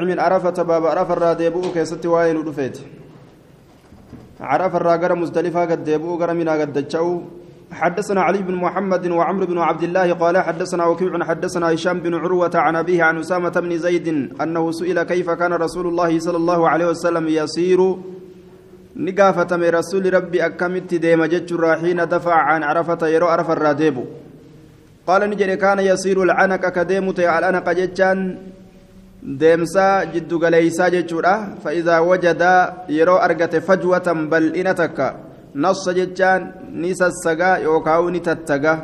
من عرفة باب عرفة الرا ديبؤ كيست واين ودفيت. عرفة قرى مزدلفة قد قرى منا قد دجأو. حدثنا علي بن محمد وعمرو بن عبد الله قال حدثنا وكيع حدثنا هشام بن عروة عن أبيه عن أسامة بن زيد أنه سئل كيف كان رسول الله صلى الله عليه وسلم يسير. نقافة من رسول ربي أكمت ديم جتشر حين دفع عن عرفة يرو عرفة ديبؤ قال نجري كان يسير العنق كديمت العنق جتشان deemsaa jiddugaleeysaa jechuudha. Fa'idaa wajadaa yeroo argate fajwatan bal'ina takka. Nassa jechaan ni sassagaa yookaan ni tattaga.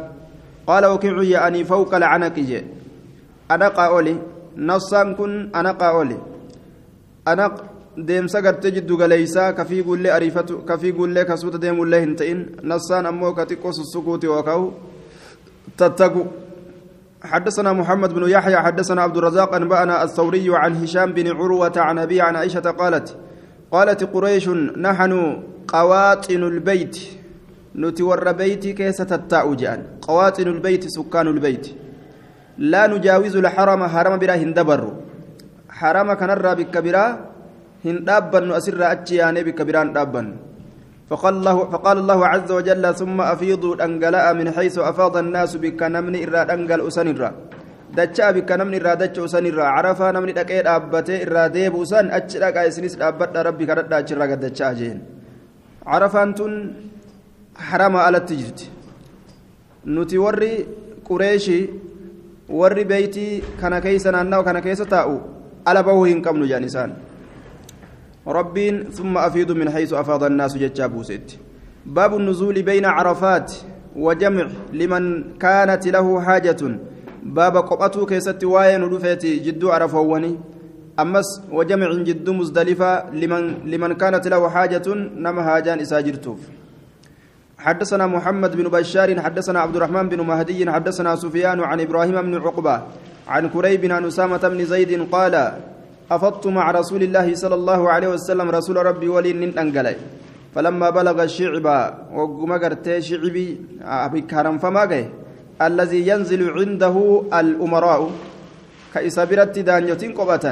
Qaala wakiicu yaa'anii fawqa alcanaqi je anaqaa oli. Nassaan kun anaqaa oli. Anaq deemsa gartee jiddugaleeysaa kafii guullee ariifatu kafii guullee kasuuta deemullee hin ta'in. Nassaan ammoo ka xiqqoo sussukuuti yookaan tattagu حدثنا محمد بن يحيى حدثنا عبد الرزاق أنبأنا الثوري عن هشام بن عروة عن أبي عن عائشة قالت قالت قريش نحن قواطن البيت. نتور بيتي كيس تتاؤجان قواطن البيت سكان البيت. لا نجاوز الحرم حرم برا هندبر. حرم كان بك برا هندابا أسر أتشيان بك برا هندابا فقال الله فقال الله عز وجل ثم أفيضوا الأنجلاء من حيث أفاض الناس بك نمن إرى أنجل أسنرا دجا بك نمن إرى دج أسنرا عرفا نمن دكيد أبته إرى ديب أسن. أجرك أيسنس أبت ربي كرد أجرك دجا جين عرفان تن حرام على التجرد نتي وري قريشي وري بيتي كان كيسنا أنه كان كيس تاؤ على بوهن كم نجانسان ربين ثم أفيض من حيث أفاض الناس جتشابوسيت باب النزول بين عرفات وجمع لمن كانت له حاجة. باب قبطو كيست واين رفيت جدو عرفواني. أمس وجمع جدو مزدلفة لمن لمن كانت له حاجة نما هاجان إساجرتوف حدثنا محمد بن بشار حدثنا عبد الرحمن بن مهدي حدثنا سفيان عن إبراهيم بن عقبة عن كريب عن أسامة بن زيد قال أفضت مع رسول الله صلى الله عليه وسلم رسول ربي ولي ننقلي فلما بلغ الشعب وقم شعبي أبي كرم فما الذي ينزل عنده الأمراء. كإسابرت دانيوتين قبة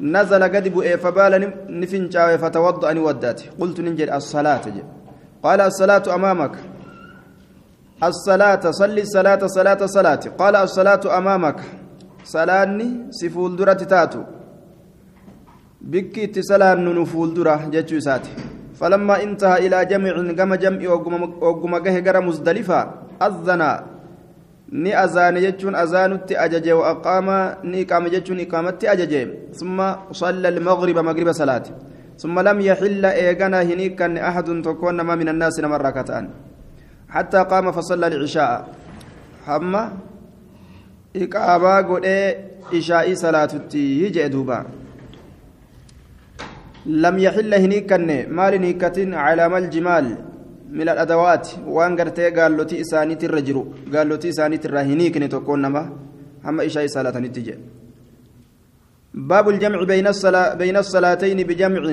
نزل قد بؤي فبال نفنجا فتوضأ ودات قلت ننجل الصلاة جي. قال الصلاة أمامك. الصلاة صلي الصلاة صلاة صلاة قال الصلاة أمامك. صلاني سفول درة تاتو. Bikki itti salaannu nu fuuldura jechuu isaati falammaa intaha ilaa jamcin gama jam'i ogguma gahe gara musdalifaa azana ni azaane jechuun azaanutti ajaje wa aqaama ni iqaama jechuun iqaamatti ajaje summa salla almagriba magriba salaate ثم لم يحل إيغانا هنيك أن أحد تكون ما من الناس نمر ركعتان حتى قام فصلى العشاء حما إقابا قد إشاء صلاة يجي دوبا لم يحل هنيكن مال نيكة على الجمال من الأدوات. وان قرتي قال له تي إساني ترجرو. قال له تي إساني ترهنيك نتوكون نما. هم إشاء صلاة نتيجة؟ باب الجمع بين الصلاة بين الصلاتين بجمع.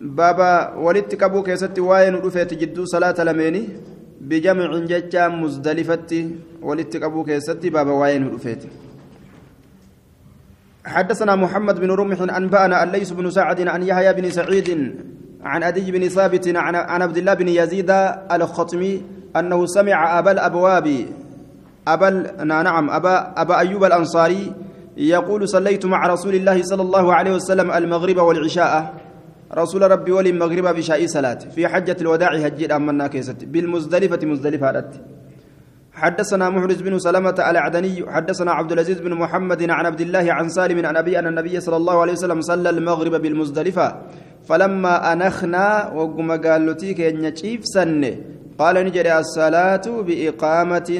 بابا ولدت كبو كيست واين رفيت جدو صلاة لميني؟ بجمع jechaa مزدلفة walitti qabuu keessatti baaba waan dhufeetti حدثنا محمد بن رمح أنبأنا الليث بن سعد عن يحيى بن سعيد عن عدي بن ثابت عن, عبد الله بن يزيد الخطمي أنه سمع أبا الأبواب أبا نعم أبا أبا أيوب الأنصاري يقول صليت مع رسول الله صلى الله عليه وسلم المغرب والعشاء. رسول ربي ولي المغرب بشاء صلاة في حجة الوداع هجير أمنا كيست بالمزدلفة مزدلفة حدثنا محرز بن سلمة العدني حدثنا عبد العزيز بن محمد عن عبد الله عن سالم عن أبي أن النبي صلى الله عليه وسلم صلى المغرب بالمزدلفة فلما أنخنا وقم قال لتيك ينشيف سن قال نجري الصلاة بإقامة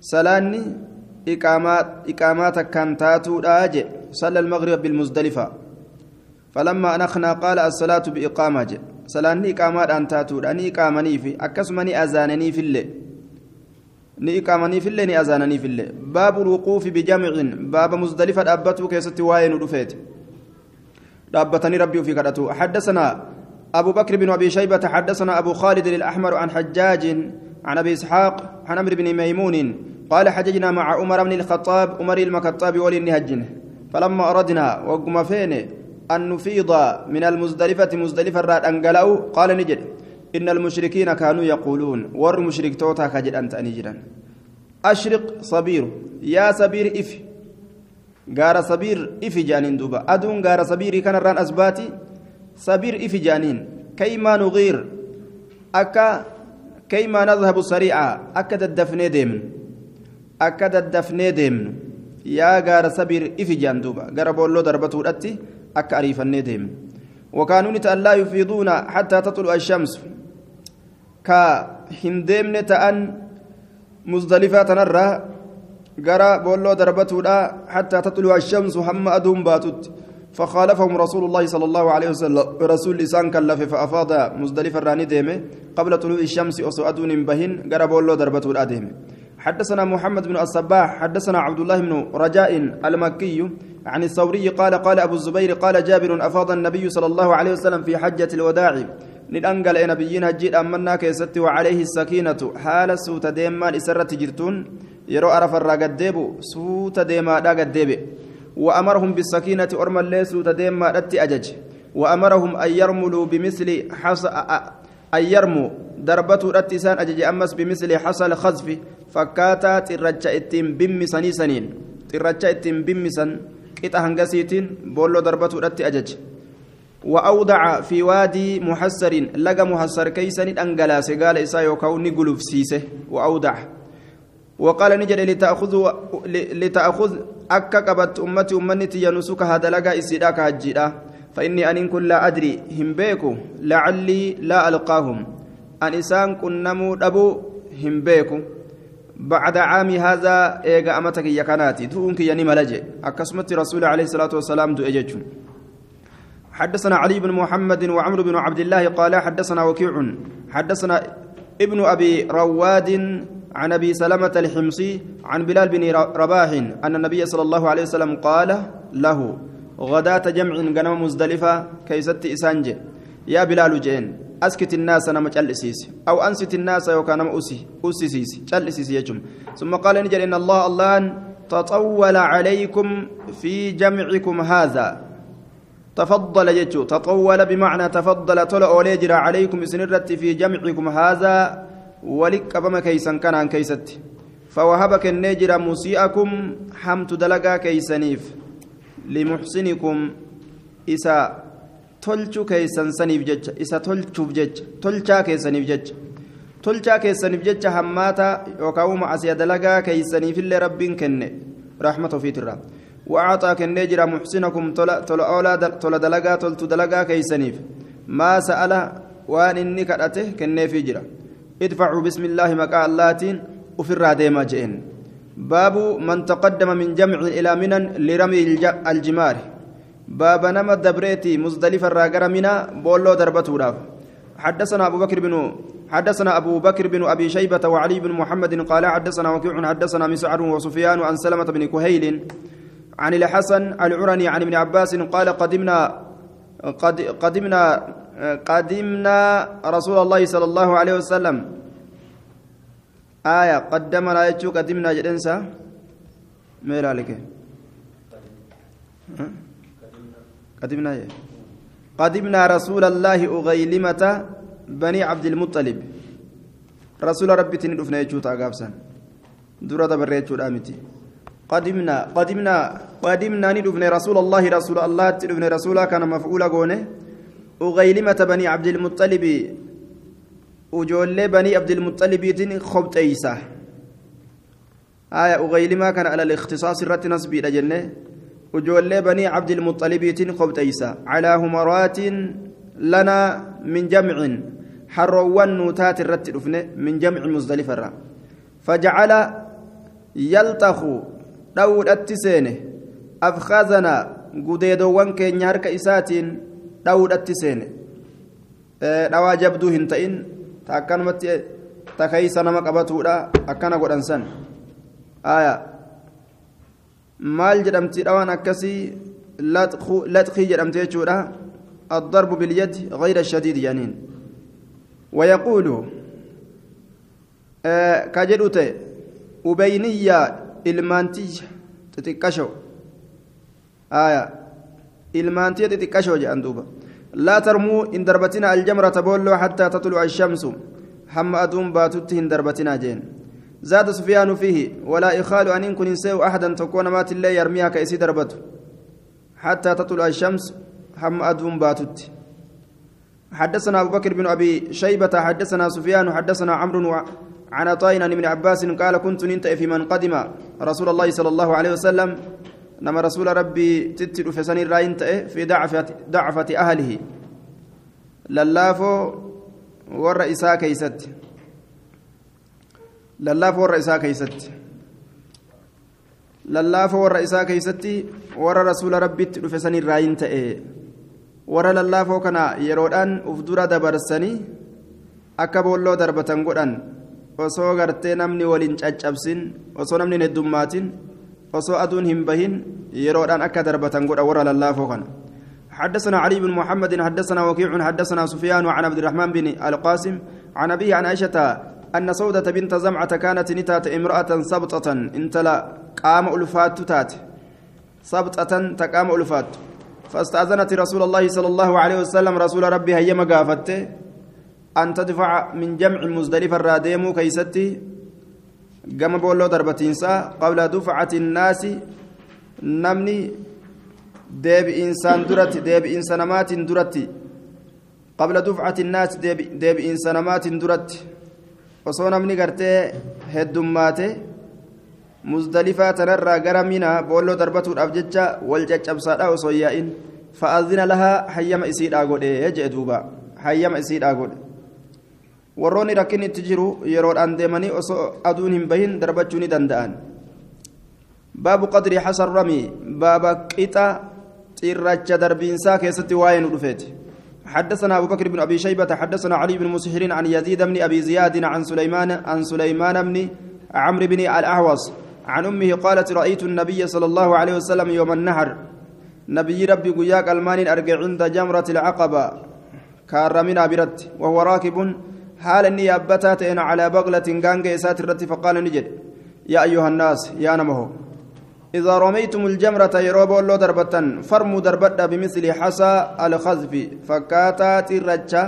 سلاني إقامات إقامات كم تاتو راجع صلى المغرب بالمزدلفة فلما أنخنا قال الصلاة بإقامة سلاني إقامات أن تاتو أني إقامني في أكسمني أزانني في الليل. Ni iqaamaniifillee ni azaananiifillee baabu lwuquufi bijamcin baaba musdalifa dhaabbatuu keessatti waa'ee nu dhufeeti dhaabbatanii rabbii ufii kadhatu حدثنا أبو بكر بن أبي شيبة حدثنا أبو خالد الأحمر عن حجاج عن أبي إسحاق عن أمر بن ميمون قال حججنا مع عمر بن الخطاب عمر المكتاب ولي النهجن فلما أردنا وقم فين أن نفيض من المزدلفة مزدلفة الراد أنقلأوا قال نجد. إن المشركين كانوا يقولون ور مشرك توتا كجد أنت أنجدا أشرق صبير يا صبير إف. غار صبير إف جانين دوبا. أدون غار صبير كان الران أسباتي صبير إف جانين. كيما نغير. أكا كيما نذهب سريعا. أكد الدفني ديمن. أكد الدفني ديمن. يا غار صبير إف جان دوبا. غار بولو دربتو أكا أريفني ديمن. وكانوا لا يفيضون حتى تطلع الشمس. Ka hin deemne ta'an muzdalifaa tanarraa gara boolloo darbatuudha. حتى تطلع الشمس هم أدوم باتت فخالفهم رسول الله صلى الله عليه وسلم رسول لسان كلف فأفاض مزدلفة راني ديمه قبل طلوع الشمس وسؤدون بهن قرب الله دربته الأديمه حدثنا محمد بن الصباح حدثنا عبد الله بن رجاء المكي عن الثوري قال قال أبو الزبير قال جابر أفاض النبي صلى الله عليه وسلم في حجة الوداع ندانقل نبيين هجيد أمنا كيستي وعليه السكينة حال سوت ديما إسرة جرتون يرو أرف الراقديبو سوت ديما داقديبي وأمرهم بالسكينة أرمى اللي سوت ديما رتي أجج وأمرهم أن يرملوا بمثل حص أن يرموا دربته رتسان أجج أمس بمثل حصل خزف فكاتا ترجع اتم بمي سني سنين ترجع اتم بمي سن قطع هنغسيتين بولو دربته رتي أجج وأودع في وادي محسر لقى محسر كيسن أنجلاس قال إسا يوكاو نقلف سيسه وأودع. وقال نجد لتأخذ لتأخذ أكا قبت أمتي أمنتي ينسك هذا لقى إسيداك هجيدا. فإني أن كن لا أدري هم بيكو لعلي لا ألقاهم. أن إسان كنمو أبو هم بيكو. بعد عام هذا إيغا أمتك يكناتي تؤنك يعني ملجئ أكسمت رسول عليه الصلاة والسلام دو إججون حدثنا علي بن محمد وعمر بن عبد الله قال حدثنا وكيع. حدثنا ابن أبي رواد عن أبي سلمة الحمصي عن بلال بن رباح أن النبي صلى الله عليه وسلم قال له غداة جمع غنم مزدلفة كيست إسانج. يا بلال جين أسكت الناس أنا مجلسيس أو أنست الناس وكان اسي اسسيس جلسيس يجم. ثم قال نجل إن الله الله تطول عليكم في جمعكم هذا. تفضل يجو تطول بمعنى تفضل طلع وليجرى عليكم سنرت في جمعكم هذا ولك بما كيسا كان عن كيست فوهبك النجر مسيئكم حمت دلقا كيسنيف لمحسنكم إسا tolchuu keessan saniif jecha isa tolchuuf jecha tolchaa keessaniif jecha tolchaa keessaniif jecha hammaata yookaan macasiya dalagaa keessaniifillee rabbiin kenne rahmata وأعطى كنجر محسنكم تلا تلا أولاد تلا دلقا تلت دلقا كيسنيف. ما سأل وأن إني كرته كنيف جرا ادفعوا بسم الله مكا اللاتين وفر ديما جئن. باب من تقدم من جمع إلى منن لرمي الجمار. باب نما دبريتي مزدلفة راقر منا بولو دربته حدثنا أبو بكر بن حدثنا أبو بكر بن أبي شيبة وعلي بن محمد قال حدثنا وكيع حدثنا مسعر وسفيان عن سلمة بن كهيل. عن الحسن العرني عن ابن عباس قال قدمنا قد قدمنا قدمنا رسول الله صلى الله عليه وسلم. آية قدمنا يجو قدمنا جدنسا. ميل عليك قدمنا قدمنا رسول الله أغيلمة بني عبد المطلب. رسول ربي تندفنا يجو تاقابسا. دورة بريتشو الآمتي قدمنا قدمنا قدمنا ندفن رسول الله رسول الله تدفن رسولا كان مفعولا قونه أغيلمة بني عبد المطلب وجول بني عبد المطلب خبط إيسا. آية أغيلمة كان على الاختصاص الرت نسبي لجنة. وجول بني عبد المطلب خبط إيسا. على همرات لنا من جمع حروان نوتات الرت من جمع مزدلفة فجعل يلتخ dhawudhatti seene afkaazanaa gudeedowwan keenya harka isaatiin dhawudhatti seene dhawaa jabduu hin ta'in ta akkanumatti ta nama qabatuudha akkana godhan san aya maal jedhamti dhawaan akkasii laxqii jedhamte jechuudha الضرب باليد غير الشديد جانين ويقول آه كجدوته أبينية ilmaantiyya xixiqqasho آية ilmaantii xixiqqashoo jedhan duuba laa tarmuu hin darbatina aljamrata boolloo hattaa tatluca ashamsu hamma aduun baatutti hin darbatinaa jeen زاد سفيان فيه ولا إخال أن يكون سيء أحدا تكون مات الله يرميها كأسي دربته حتى تطلع الشمس هم أدوم باتت حدثنا أبو بكر بن أبي شيبة حدثنا سفيان حدثنا عمرو عن عن ابن عباس قال كنت ننتهي في من قدم رسول الله صلى الله عليه وسلم nama rasuula rabbii تتر فسن الراين في دعفة دعفة أهله. laafoo warra isaa keessatti. laafoo warra isaa keessatti. للافو والرئيسا كيست ور رسول ربي تتر فسن الراين warra lallaafoo kana yeroodhaan uf dura dabarsanii akka boolloo darbatan godhan osoo gartee namni waliin caccabsin osoo namni heddummaatin osoo aduun hin bahin yeroodhaan akka darbatan godha warra lallaafoo kana. حدثنا علي بن محمد حدثنا وكيع حدثنا سفيان عن عبد الرحمن بن القاسم عن أبيه عن عائشة أن سودة بنت زمعة كانت نتات امرأة سبطة انتلا قام ألفات تات سبطة تقام ألفات فاستأذنت رسول الله صلى الله عليه وسلم رسول ربي هي مقافته أن تدفع من جمع مزدلفة الراديم كيستي قام بولو دربتينسا قبل دفعة الناس نمني ديب إنسان درتي ديب إنسانمات درتي قبل دفعة الناس ديب, ديب إنسانمات درتي osoo namni gartee heddummaate muzdalifaa tanarraa gara mina boolloo darbatuudhaaf jecha wal caccabsaadha osoo yaa'in fa'aazina lahaa hayyama isiidhaa godhe jee duuba hayyama isiidhaa godhe warroonni rakkin itti jiru yeroodhaan deemanii osoo aduun hin bahin darbachuu ni danda'an. Baabu qadri hasan ramii baaba qixa xirracha darbiinsaa keessatti waa'ee nu dhufeeti. حدثنا أبو بكر بن أبي شيبة حدثنا علي بن مسهر عن يزيد بن أبي زياد عن سليمان عن سليمان بن عمرو بن الأحوص عن أمه قالت رأيت النبي صلى الله عليه وسلم يوم النهر نبي ربي قياك المان أرجع عند جمرة العقبة كارمنا برت وهو راكب حال إني أبتات على بغلة غانجة ساترت فقال نجد. يا أيها الناس يا نمه إذا رميتم الجمرة يروب الله دربة فرموا دربة بمثل حصى الخزف فكاتات الرجة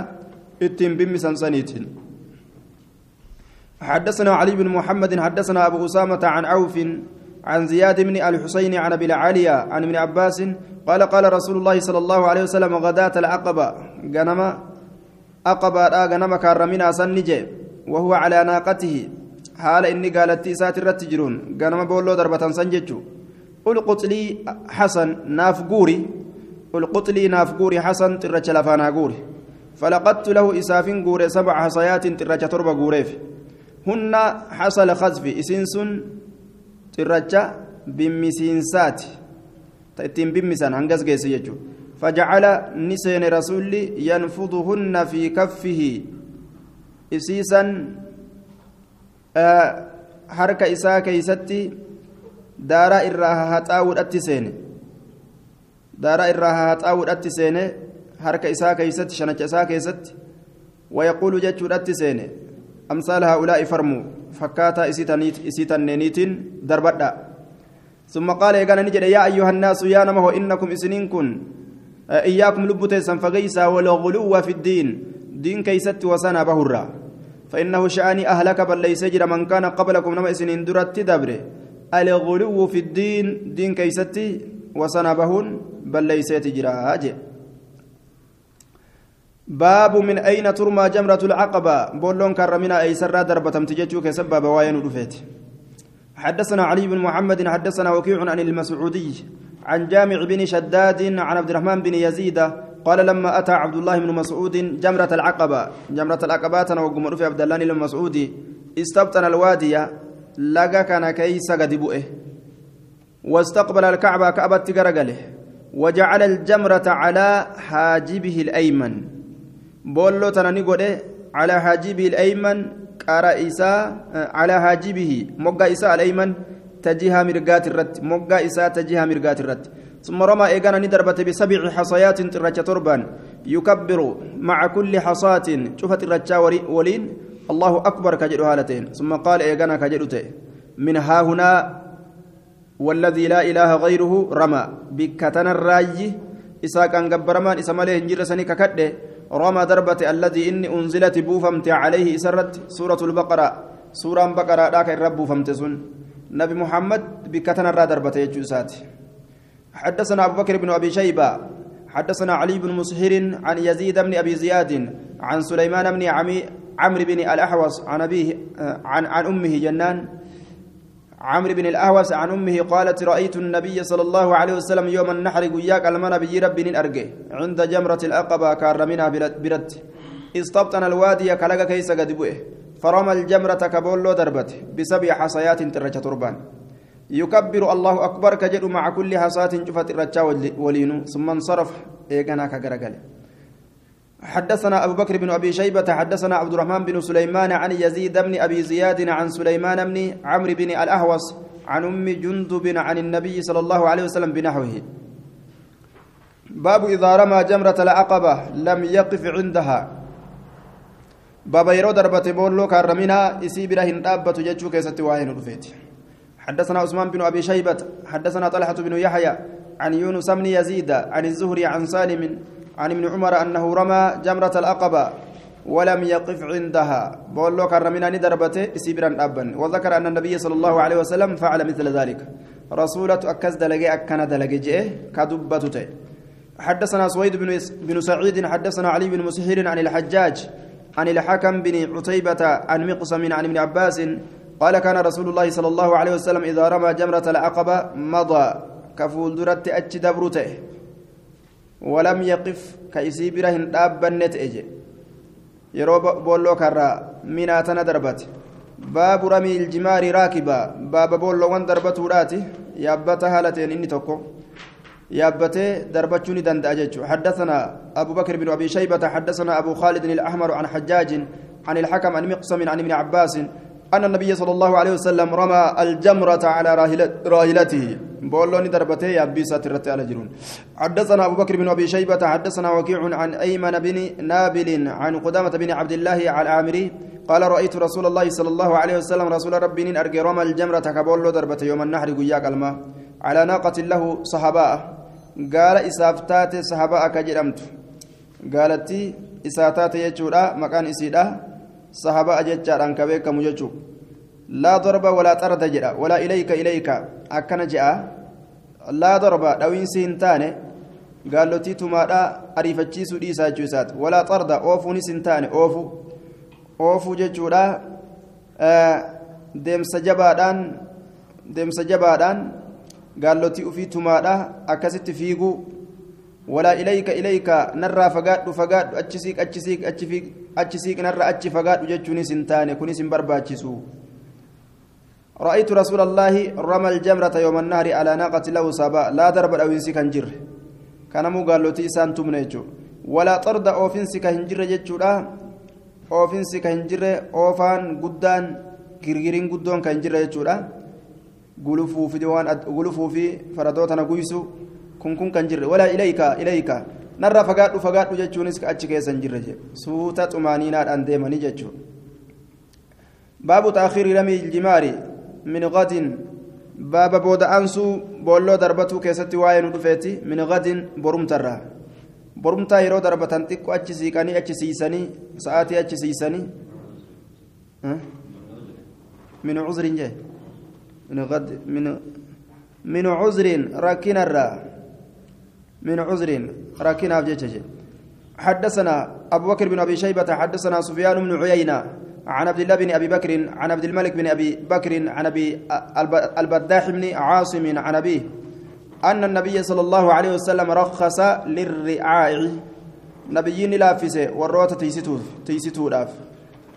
إتم بمسنسنيت حدثنا علي بن محمد حدثنا أبو أسامة عن عوف عن زياد بن الحسين عن أبي العالية عن ابن عباس قال قال رسول الله صلى الله عليه وسلم غداة العقبة. غنم aqabaadhaa ganama kaarraminaa san ni jee. Wahuwa calaa naaqatihi. Haala inni gaalattii isaati irratti jiruun ganama boolloo darbatan san jechu. Ulquxlii hasan naaf guuri. Ulquxlii naaf guuri hasan xirracha lafaanaa guuri. Falaqattu lahu isaafin guure sabca hasayaatin xirracha torba guureef. Hunna hasala khasfi isin sun xirracha bimmisiinsaati. Ta ittiin bimmisan hangas geesse jechuudha. فجعل نسين رسولي ينفضهن في كفه إسيسا آه حركة إساء كيستي daaraa irraa haxaa'uudhatti seene daaraa irraa haxaa'uudhatti seene harka isaa keessatti shanacha isaa keessatti wayaquulu jechuudhatti seene amsaal haa'ulaa'i farmuu fakkaataa isii tanneeniitiin darbadha ثم قال يا أيها الناس يا نمه إنكم إسنين كن إياكم لبتيسا فغيسا والغلو في الدين. دين كيست وسنا بهرا. فإنه شأني أهلك بل ليس جرى من كان قبلكم نما إسنين درت دبره الغلو في الدين. دين كيستي وسنبهن بل ليست جراج باب من أين ترمى جمرة العقبة؟ بولون كرمنا أي سرى دربة تجتشو كسبب وين رفيت حدثنا علي بن محمد حدثنا وكيع عن المسعودي. عن جامع بن شداد عن عبد الرحمن بن يزيد قال لما أتى عبد الله بن مسعود جمرة العقبة. جمرة العقبة وقم في عبد الله بن مسعود. استبطن الوادي kana keeysa gadi bu'e واستقبل الكعبة كعبة قرقله وجعل الجمرة على حاجبه الأيمن. بولو تنانيقود على حاجبه الأيمن قرأ إساء على حاجبه مقا إساء الأيمن. تجيها مرقات الرت مقا إساء تجيها مرقات الرت. ثم رمى إيقانا ندربت بسبع حصيات ترجة تربان. يكبر مع كل حصاة شوفت الرجة ولين. الله أكبر كجد هالتين ثم قال إيقانا كجدته من ها هنا والذي لا إله غيره رمى. بكتنا الراي إسا كان قبرمان. إسا مليه هنجر سني ككده. رمى دربة الذي إني أنزلت بوفمت عليه. إسرت سورة البقرة. سورة بقرة. ذاك الرب بوفمت سن. نبي محمد بكتنا الرا دربة يجوسات حدثنا أبو بكر بن أبي شيبة حدثنا علي بن مسهر عن يزيد بن أبي زياد عن سليمان بن عمي عمرو بن الأحوص عن أبيه عن عن أمه جنان. عمرو بن الأهوس عن أمه قالت رأيت النبي صلى الله عليه وسلم يوم النحر قياك المنا بي رب أرجه عند جمرة الأقبة كارمنا برد استبطن الوادي كلك كيس قد فرمى الجمرة كبولو دربته بسبع حصيات ترجة تربان. يكبر الله أكبر كجد مع كل حصاة شفت الرجا ولينو ثم انصرف إيقنا كقرقل. حدثنا أبو بكر بن أبي شيبة حدثنا عبد الرحمن بن سليمان عن يزيد بن أبي زياد عن سليمان بن عمرو بن الأهوص عن أم جندب عن النبي صلى الله عليه وسلم بنحوه. باب إذا رمى جمرة العقبة لم يقف عندها. باب يرو دربة بولو كارمنا إسي برهن دابة جتشو كيست واين رفيت حدثنا عثمان بن أبي شيبة حدثنا طلحة بن يحيى عن يونس بن يزيد عن الزهري عن سالم عن ابن عمر أنه رمى جمرة الأقبة ولم يقف عندها بقول له كرمنا ندربته سيبرا أبا وذكر أن النبي صلى الله عليه وسلم فعل مثل ذلك رسولة أكز دلقي أكنا دلقي جئه كدبته حدثنا سويد بن بن سعيد حدثنا علي بن مسهر عن الحجاج عن الحكم بن عتيبة عن مقسم عن ابن عباس قال كان رسول الله صلى الله عليه وسلم إذا رمى جمرة العقبة مضى كفول درت أتش دبرته ولم يقف كيسي برهن دابنت أجي يرو بولو كرا ميناتنا دربت. باب رمي الجمار راكبا. باب بولو وان دربتو راتي. يابتا هالتين إني توكو. يابته دربتشوني دند اججو حدثنا أبو بكر بن أبي شيبة حدثنا أبو خالد الأحمر عن حجاج عن الحكم عن مقسم عن ابن عباس أن النبي صلى الله عليه وسلم رمى الجمرة على راهلته. بولوني دربته يا بيسات على جرون. حدثنا أبو بكر بن أبي شيبة حدثنا وكيع عن أيمن بن نابل عن قدامة بن عبد الله العامري قال رأيت رسول الله صلى الله عليه وسلم رسول ربي أرجى رمى الجمرة كبولو دربته يوم النحر قياك الماء. على ناقة له صحباء. قال إسافتات صحباء كجرمت قالت إساتات يجورا مكان إسيدا صحابة jechaadhaan ka beekamu jechuun laa darba walaa xarda jedha walaa ilayka ilayka akkana je'a laa darba dhawiinsi hin taane gaallotii tumaadhaa ariifachiisuu dhiisaa jechuu isaati walaa xarda oofuunis hin taane oofu oofuu jechuudha deemsa jabaadhaan deemsa jabaadhaan gaallotii ufii tumaadhaa akkasitti fiiguu walaa ilayka ilayka narraa fagaadhu fagaadhu achi siiq achi siiq achi fiig achi siiqnarra achi fagaadhu jechuunis hin taane kunis hin barbaachisu رأيت رسول الله رمى الجمرة يوم النهر على ناقة له سبا لا درب أوينسي كان جر كان مو قال له تيسان تمنيجو ولا طرد أوفنسي كهنجر جتشورا أوفنسي كهنجر أوفان قدان girgiriin guddoon kan jirre jechuudha gulufuu fi waan gulufuu fi faradootana guysu kun kun kan jirre walaa ilayka ilayka narra fagaadhu fagaadhu jechuunis achi keessa hin jirre suuta xumaaniinaadhaan deemanii jechuudha baabu taakhiiri ramii iljimaari min gadin baaba booda aansuu boolloo darbatuu keessatti waa'ee nu dhufeeti min gadin borumtarraa borumtaa yeroo darbatan xiqqoo achi siiqanii achi siisanii sa'aatii achi siisanii min cuzrin jee min gad min min cuzrin rakkinarraa من عذر راكنا في حدثنا أبو بكر بن أبي شيبة حدثنا سفيان بن عيينة عن عبد الله بن أبي بكر عن عبد الملك بن أبي بكر عن أبي البداح بن عاصم عن أبيه أن النبي صلى الله عليه وسلم رخص للرعاء. nabiyyiin laaffise warroota tiksituu tiksituu laaf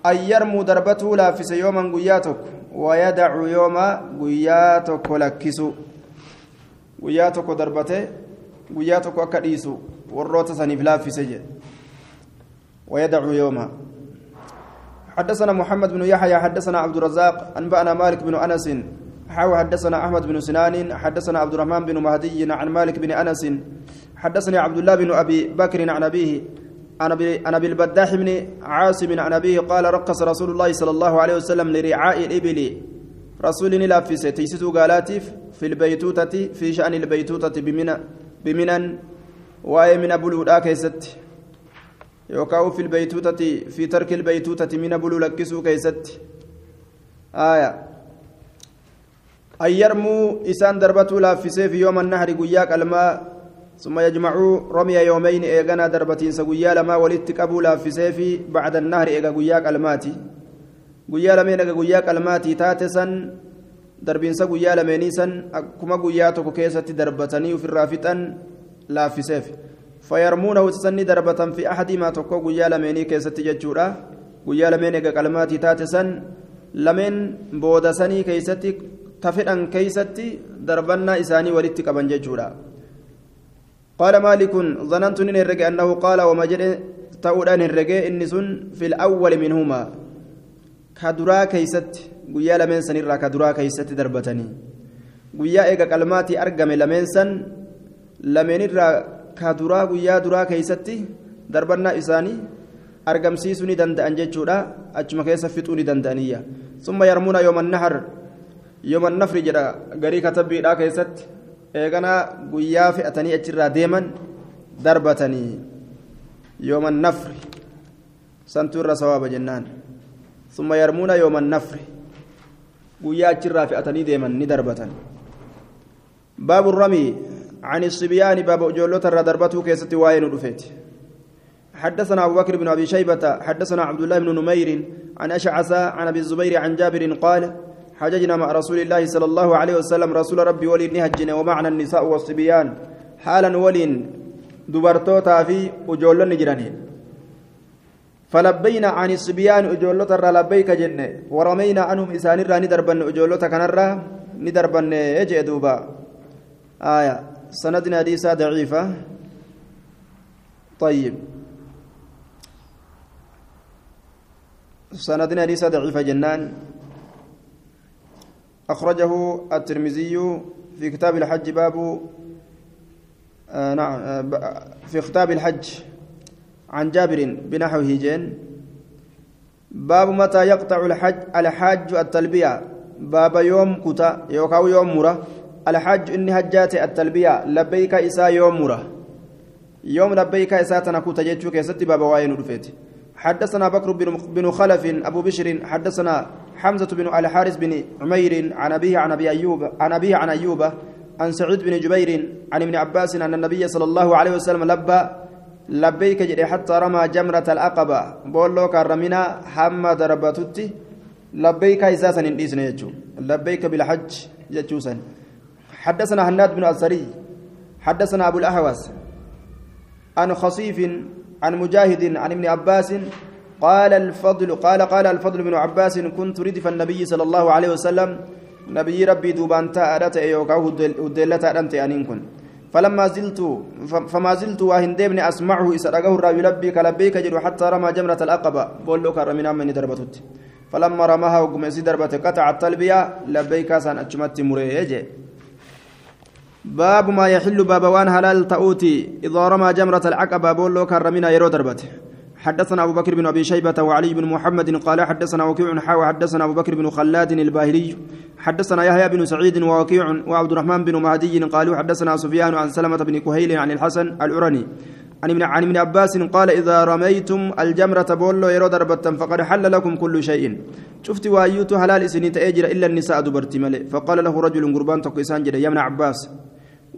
أن يرموا darbatee laaffise يوما guyyaa tokko ويدع يوما guyyaa tokko lakkisu. guyyaa tokko darbatee guyyaa tokko akka dhiisu warroota saniif laaffise jedhe ويدعو يوما حدثنا محمد بن يحيى حدثنا عبد الرزاق أنبأنا مالك بن أنس. حاو حدثنا أحمد بن سنان حدثنا عبد الرحمن بن مهدي عن مالك بن أنس. حدثني عبد الله بن أبي بكر عن أبيه. عن أبي البداح بن عاصم عن أبيه قال رخص رسول الله صلى الله عليه وسلم لرعاء الإبل. rasuulli laaffise tiksituu gaalaatiif في البيتوتة في شأن البيتوتة بمنى بمنى وآية من بلودا keessatti. yookaan في البيتوتة في ترك البيتوتة من بلو lakkisuu keessatti. آية. أن يرموا إسان دربتو لافسه في يوم النهر قياك الماء. ثم يجمعوا رمي يومين إيغانا دربتين سقويا لما ولتكبوا لافسه في بعد النهر إيغا الماتي guyyaa lameen aga guyyaa qalmaatii taate san darbiinsa guyyaa lameenii san akkuma guyyaa tokko keessatti darbatanii ofirraa fixan laaffiseef fayyarmuunahu sanni darbatan fi ahadiimaa tokko guyyaa lameenii keessatti jechuudha guyyaa lameen ega qalmaatii taate san lameen booda sanii keessatti tafedhan keessatti darbannaa isaanii walitti qaban jechuudha قال مالك ظننت ان الرجاء انه قال وما جد تؤدان الرجاء ان سن في الأول منهما kaduraa keeysatti guyyaa lameen sanirraa kaduraa keeysatti darbatanii guyyaa eega qalmaatii argame lameen san lameenirraa kaduraa guyyaa duraa keeysatti darbannaa isaanii argamsiisuu ni danda'an jechuudha achuma keessa fixuu ni danda'aniyya summa yarmuuna yooma nahar yooma nafri jedha garii katabbiidhaa keessatti eeganaa guyyaa fe'atanii achirraa deeman darbatanii yooma nafri santuu irra sawaaba jennaan. ثم يرمون يوم النفر قويا جرا فئتني ديما ندربة باب الرمي عن الصبيان باب جولوت ضربته كيست واين رفيت حدثنا أبو بكر بن أبي شيبة حدثنا عبد الله بن نمير عن أشعث عن أبي الزبير عن جابر قال حججنا مع رسول الله صلى الله عليه وسلم رسول ربي ولي نهجنا ومعنا النساء والصبيان. حالا ولي دبرتوتا في وجولن نجرانين فلبينا عن الصبيان أجولة ترى لبيك جنة ورمينا عنهم إسان الراني دربن أجولة كنرة ندربن يجي دوبا. آية. سندنا حديثة ضعيفة. طيب. سندنا حديثة ضعيفة جنان. أخرجه الترمذي في كتاب الحج باب آه نعم آه في كتاب الحج عن جابر بنحوه جين. باب متى يقطع الحج الحاج التلبية. باب يوم كتا يوكاو يوم مرة. الحاج إني هجات التلبية لبيك إسا يوم مرة. يوم لبيك إسا تنكو تجتشو كيستي باب واين رفيت حدثنا بكر بن خلف أبو بشر حدثنا حمزة بن الحارث بن عمير عن أبيه عن أبي أيوب عن أبيه عن أيوب عن سعيد بن جبير عن ابن عباس أن النبي صلى الله عليه وسلم لبى لبيك جدي حتى رمى جمرة العقبة بولو كرمنا حمى دربتتي لبيك إساسا يجو. لبيك بالحج يجوسا حدثنا هناد بن السري حدثنا أبو الأهوس. عن خصيف عن مجاهد عن ابن عباس قال الفضل قال قال الفضل بن عباس كنت ردف النبي صلى الله عليه وسلم نبي ربي دوبان تأرت أيوكا ودلتا أنت أنين كن. فلما زلت فما زلت واهن ديبني أسمعه إسرقه الراوي لبيك لبيك جلو حتى رمى جمرة الأقبة بقول له كرمنا من دربتت فلما رماها وقم دربت قطع التلبية لبيك سان أجمت مريجي باب ما يحل باب وان هلال تأوتي إذا رمى جمرة العقبة بقول له كرمنا يرو دربته. حدثنا أبو بكر بن أبي شيبة وعلي بن محمد قال حدثنا وكيع حاو حدثنا أبو بكر بن خلاد الباهلي. حدثنا يحيى بن سعيد ووكيع وعبد الرحمن بن مهدي قالوا حدثنا سفيان عن سلمة بن كهيل عن الحسن العرني. عن ابن عن ابن عباس قال إذا رميتم الجمرة بولو يرو دربة فقد حل لكم كل شيء. شفت وأيوت حلال سنين تأجر إلا النساء دبرت ملئ. فقال له رجل قربان تقيسان جدا يا ابن عباس.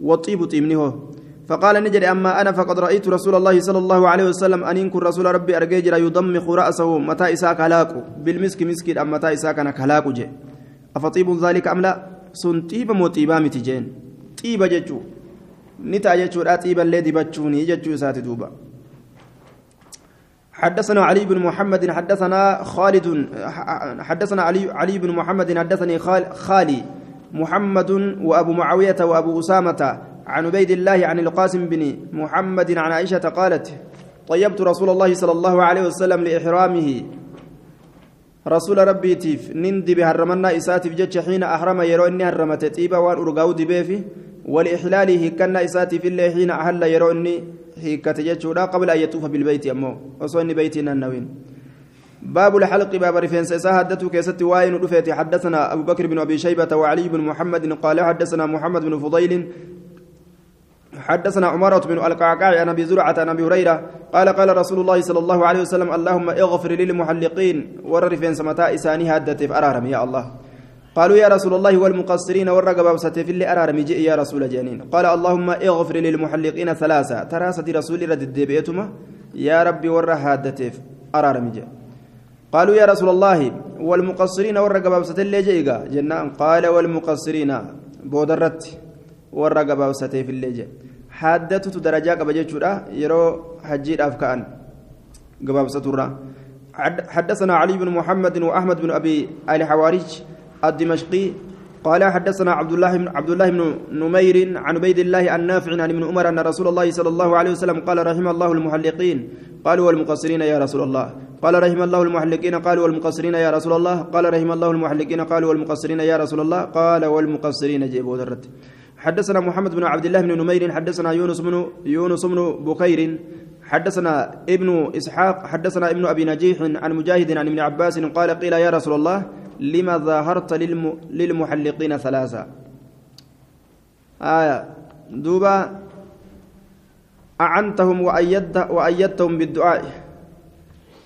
وطيب طيبنه فقال نجد أما أنا فقد رأيت رسول الله صلى الله عليه وسلم أن ينكر رسول ربي أرجيجر يضمخ رأسه متى إساك هلاكو بالمسك مسكين أم متى إساك أنا هلاكو جي. أفطيب ذلك أم لا؟ سن طيب موتيبا متجين طيب ججو نتا ججو لا طيب الذي بجوني ججو سات دوبا. حدثنا علي بن محمد حدثنا خالد حدثنا علي علي بن محمد حدثني خالي محمد وأبو معاوية وأبو أسامة عن عبيد الله عن القاسم بن محمد عن عائشة قالت طيبت رسول الله صلى الله عليه وسلم لإحرامه. رسول ربي تيف نندي بهرمنا إساتف جتش حين أحرم يرو إني هرمت تيبا وان أرقاو ولإحلاله كنا إساتف الله حين أهل يرو إني هيكت جتش قبل أن يطوف بالبيت أمو وصوني بيتنا النوين باب الحلق باب رفين سيسا حدثت كيست واين رفيت حدثنا أبو بكر بن أبي شيبة وعلي بن محمد قال حدثنا محمد بن فضيل حدثنا عمارة بن القعقاع عن أبي زرعة عن أبي هريرة قال قال رسول الله صلى الله عليه وسلم اللهم اغفر للمحلقين. ورفين سمتاء إساني هدت أرارم يا الله. قالوا يا رسول الله والمقصرين والرقبة في اللي أرارم يا رسول جانين قال اللهم اغفر للمحلقين ثلاثة. تراسة رسول رد بيتما يا ربي ور هادتف أرارم جئ. قالوا يا رسول الله والمقصرين والرقبة اللي جئ جنان. قال والمقصرين بودرت والرقبة في اللي جئ. حادتت درجة قبل جيتشورا يرو حجير أفكان قبابسة حدثنا علي بن محمد وأحمد بن أبي آل حوارج الدمشقي قال حدثنا عبد الله بن عبد الله بن نمير عن عبيد الله النافع عن ابن عمر ان رسول الله صلى الله عليه وسلم قال رحم الله المحلقين قالوا والمقصرين يا رسول الله قال رحم الله المحلقين قالوا والمقصرين يا رسول الله قال رحم الله المحلقين قالوا والمقصرين يا رسول الله قال والمقصرين جيبوا درت حدثنا محمد بن عبد الله بن نمير حدثنا يونس بن يونس بن بكير حدثنا ابن إسحاق حدثنا ابن أبي نجيح عن مجاهد عن ابن عباس قال قيل يا رسول الله لما ظاهرت للم... للمحلقين ثلاثة؟ آية. دوبا أعنتهم وأيدت وأيدتهم بالدعاء.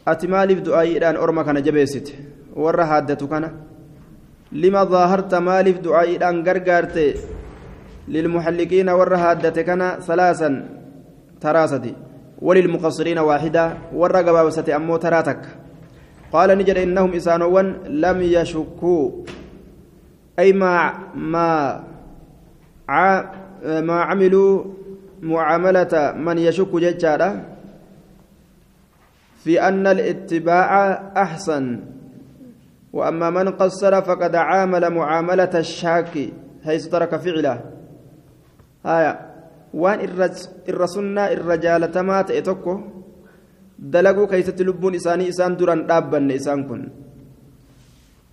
أتمالي بدعاء الآن أرمى كان جبيست. ورا هادتو كان لما ظاهرت مالي بدعاء الآن غرغرت للمحلقين ورا هادت كان ثلاثا تراستي وللمقصرين واحدة ورا قبابستي أمو تراتك. قال نجد إنهم إسانوان لم يشكوا. أي ما ما ما عملوا معاملة من يشك ججارة في أن الاتباع أحسن. وأما من قصر فقد عامل معاملة الشاك حيث ترك فعله. waan irra sunnaa irra jaalatamaa ta'e tokko dalaguu keessatti lubbuun isaanii isaan duran dhaabbanne isaan kun.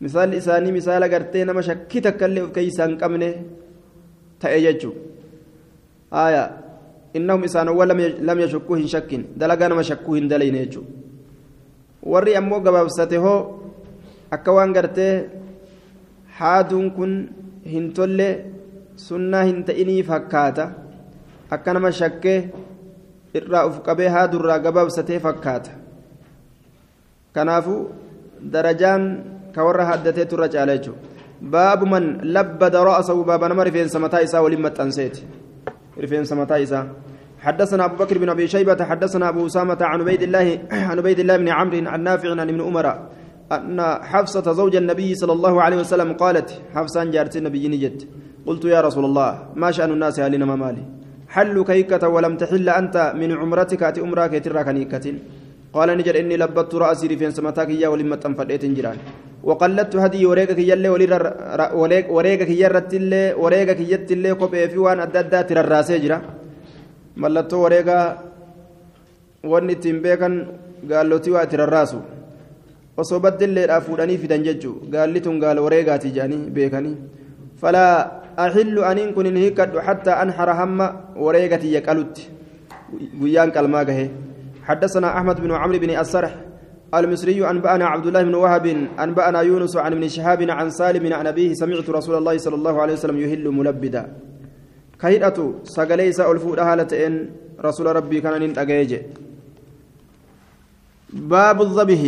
Misaalli isaanii misaala gartee nama shakkii takka illee of keessaa hin qabne ta'e jechuudha innahum isaanowwan lam yashakkuu hin shakkin dalagaa nama shakkuu hin dalayne jechuudha warri ammoo gabaabsate hoo akka waan gartee haaduun kun hin tollee sunnaa hin ta'inii fakkaata akka nama shakkee. irraa uf qabee haadurraa gabaabsatee fakkaata kanaafu darajaan ka warra haddatee turra caala jechuudha baabu man labbada ra'asahu baaba nama rifeensa mataa isaa waliin maxxanseeti rifeensa mataa isaa حدثنا أبو بكر بن أبي شيبة حدثنا أبو أسامة عن عبيد الله عن عبيد الله بن عمرو عن نافع عن ابن عمر أن حفصة زوج النبي صلى الله عليه وسلم قالت حفصة جارت النبي نجد قلت يا رسول الله ما شأن الناس هل ما مالي؟ حل كيكة ولم تحل أنت من عمرتك أتي عمرك تراك نيكة قال نجر إني لبت رأسي رفين سمتاك يا ولما تنفديت جيران وقلدت هدي وريقك يلي وريقك يرت اللي وريقك يت اللي قبي في وان أددا ترراسي جرا ملتو وريقا ittiin beekan gaallotii waa itti rarraasu osoo baddilleedhaa fuudhanii fidan jechuu gaalli tun gaala wareegaati jedhanii beekanii falaa أحل أنين كن هيكد حتى أنحر هم وريقتي يقلت ويان كالماغه حدثنا أحمد بن عمرو بن السرح المصري أنبأنا عبد الله بن وهب أنبأنا يونس عن ابن شهاب عن سالم عن أبيه سمعت رسول الله صلى الله عليه وسلم يهل ملبدا. كهيئة سقليس ألفود هالتين رسول ربي كان ننتقيج باب الذبح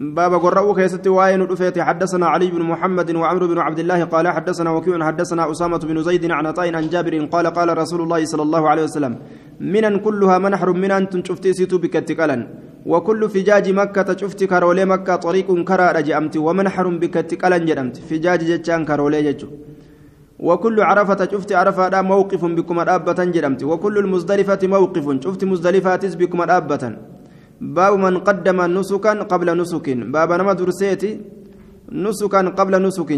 باب قرأوا كيست واين رفيت. حدثنا علي بن محمد وعمرو بن عبد الله قال حدثنا وكيع حدثنا أسامة بن زيد عن عطاء عن جابر قال قال رسول الله صلى الله عليه وسلم منا كلها منحر من أن شفتي سيتو بكتكلا وكل فجاج مكة شفتي كارولي مكة طريق كرا رجأمت ومنحر بكتكلا جرمت فجاج جتشان كارولي جتشو. وكل عرفة شفت عرفة موقف بكم أبة جرمت وكل المزدلفة موقف شفت مزدلفة بكم أبة باب من قدم نسكا قبل نسك باب نما درسيتي. نسكا قبل نسك